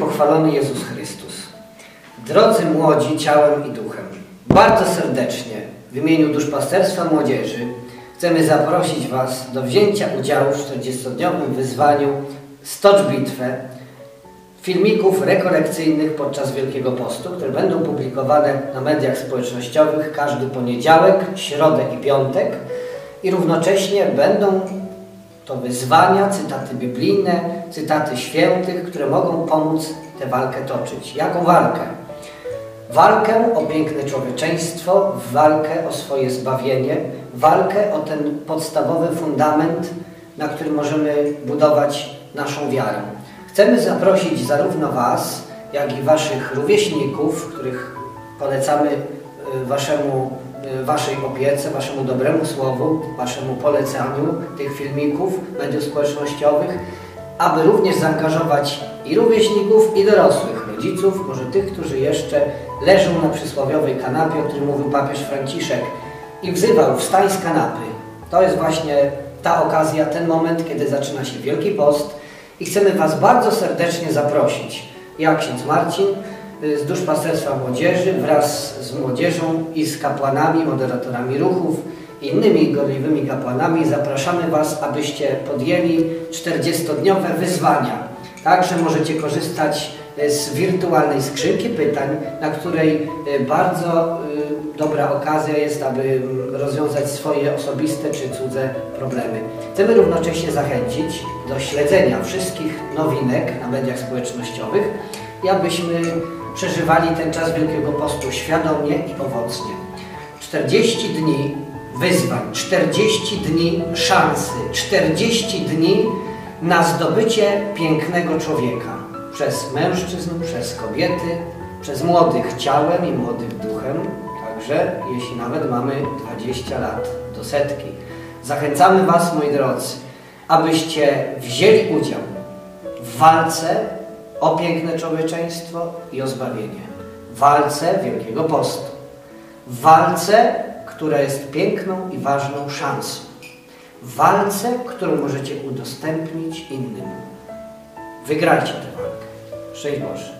pochwalony Jezus Chrystus. Drodzy młodzi ciałem i duchem, bardzo serdecznie w imieniu Duszpasterstwa Młodzieży chcemy zaprosić Was do wzięcia udziału w 40-dniowym wyzwaniu Stocz Bitwę filmików rekolekcyjnych podczas Wielkiego Postu, które będą publikowane na mediach społecznościowych każdy poniedziałek, środę i piątek i równocześnie będą to wyzwania, cytaty biblijne, cytaty świętych, które mogą pomóc tę walkę toczyć. Jaką walkę? Walkę o piękne człowieczeństwo, walkę o swoje zbawienie, walkę o ten podstawowy fundament, na którym możemy budować naszą wiarę. Chcemy zaprosić zarówno Was, jak i Waszych rówieśników, których polecamy y, Waszemu, Waszej opiece, Waszemu dobremu słowu, Waszemu polecaniu tych filmików mediów społecznościowych, aby również zaangażować i rówieśników, i dorosłych rodziców, może tych, którzy jeszcze leżą na przysłowiowej kanapie, o którym mówił papież Franciszek i wzywał wstań z kanapy. To jest właśnie ta okazja, ten moment, kiedy zaczyna się Wielki Post i chcemy Was bardzo serdecznie zaprosić. Ja, ksiądz Marcin, z Duszpasterstwa Młodzieży wraz z młodzieżą i z kapłanami, moderatorami ruchów, innymi gorliwymi kapłanami zapraszamy Was, abyście podjęli 40-dniowe wyzwania. Także możecie korzystać y, z wirtualnej skrzynki pytań, na której y, bardzo dobra okazja jest, aby mm, rozwiązać swoje osobiste czy cudze problemy. Chcemy równocześnie zachęcić do śledzenia wszystkich nowinek na mediach społecznościowych i abyśmy przeżywali ten czas Wielkiego Postu świadomie i owocnie. 40 dni wyzwań, 40 dni szansy, 40 dni na zdobycie pięknego człowieka przez mężczyzn, przez kobiety, przez młodych ciałem i młodych duchem, także jeśli nawet mamy 20 lat do setki. Zachęcamy Was, moi drodzy, abyście wzięli udział w walce o piękne człowieczeństwo i o zbawienie. W walce Wielkiego Postu. W walce, która jest piękną i ważną szansą. W walce, którą możecie udostępnić innym. Wygrajcie tę walkę. Szczęść Boże.